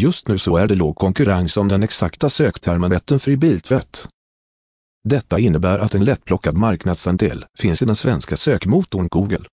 Just nu så är det låg konkurrens om den exakta söktermen vattenfri biltvätt. Detta innebär att en lättplockad marknadsandel finns i den svenska sökmotorn Google.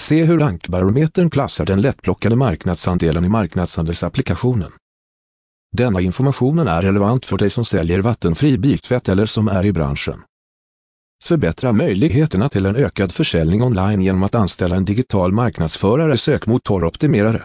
Se hur rankbarometern klassar den lättplockade marknadsandelen i marknadsandelsapplikationen. Denna informationen är relevant för dig som säljer vattenfri biltvätt eller som är i branschen. Förbättra möjligheterna till en ökad försäljning online genom att anställa en digital marknadsförare sökmotoroptimerare.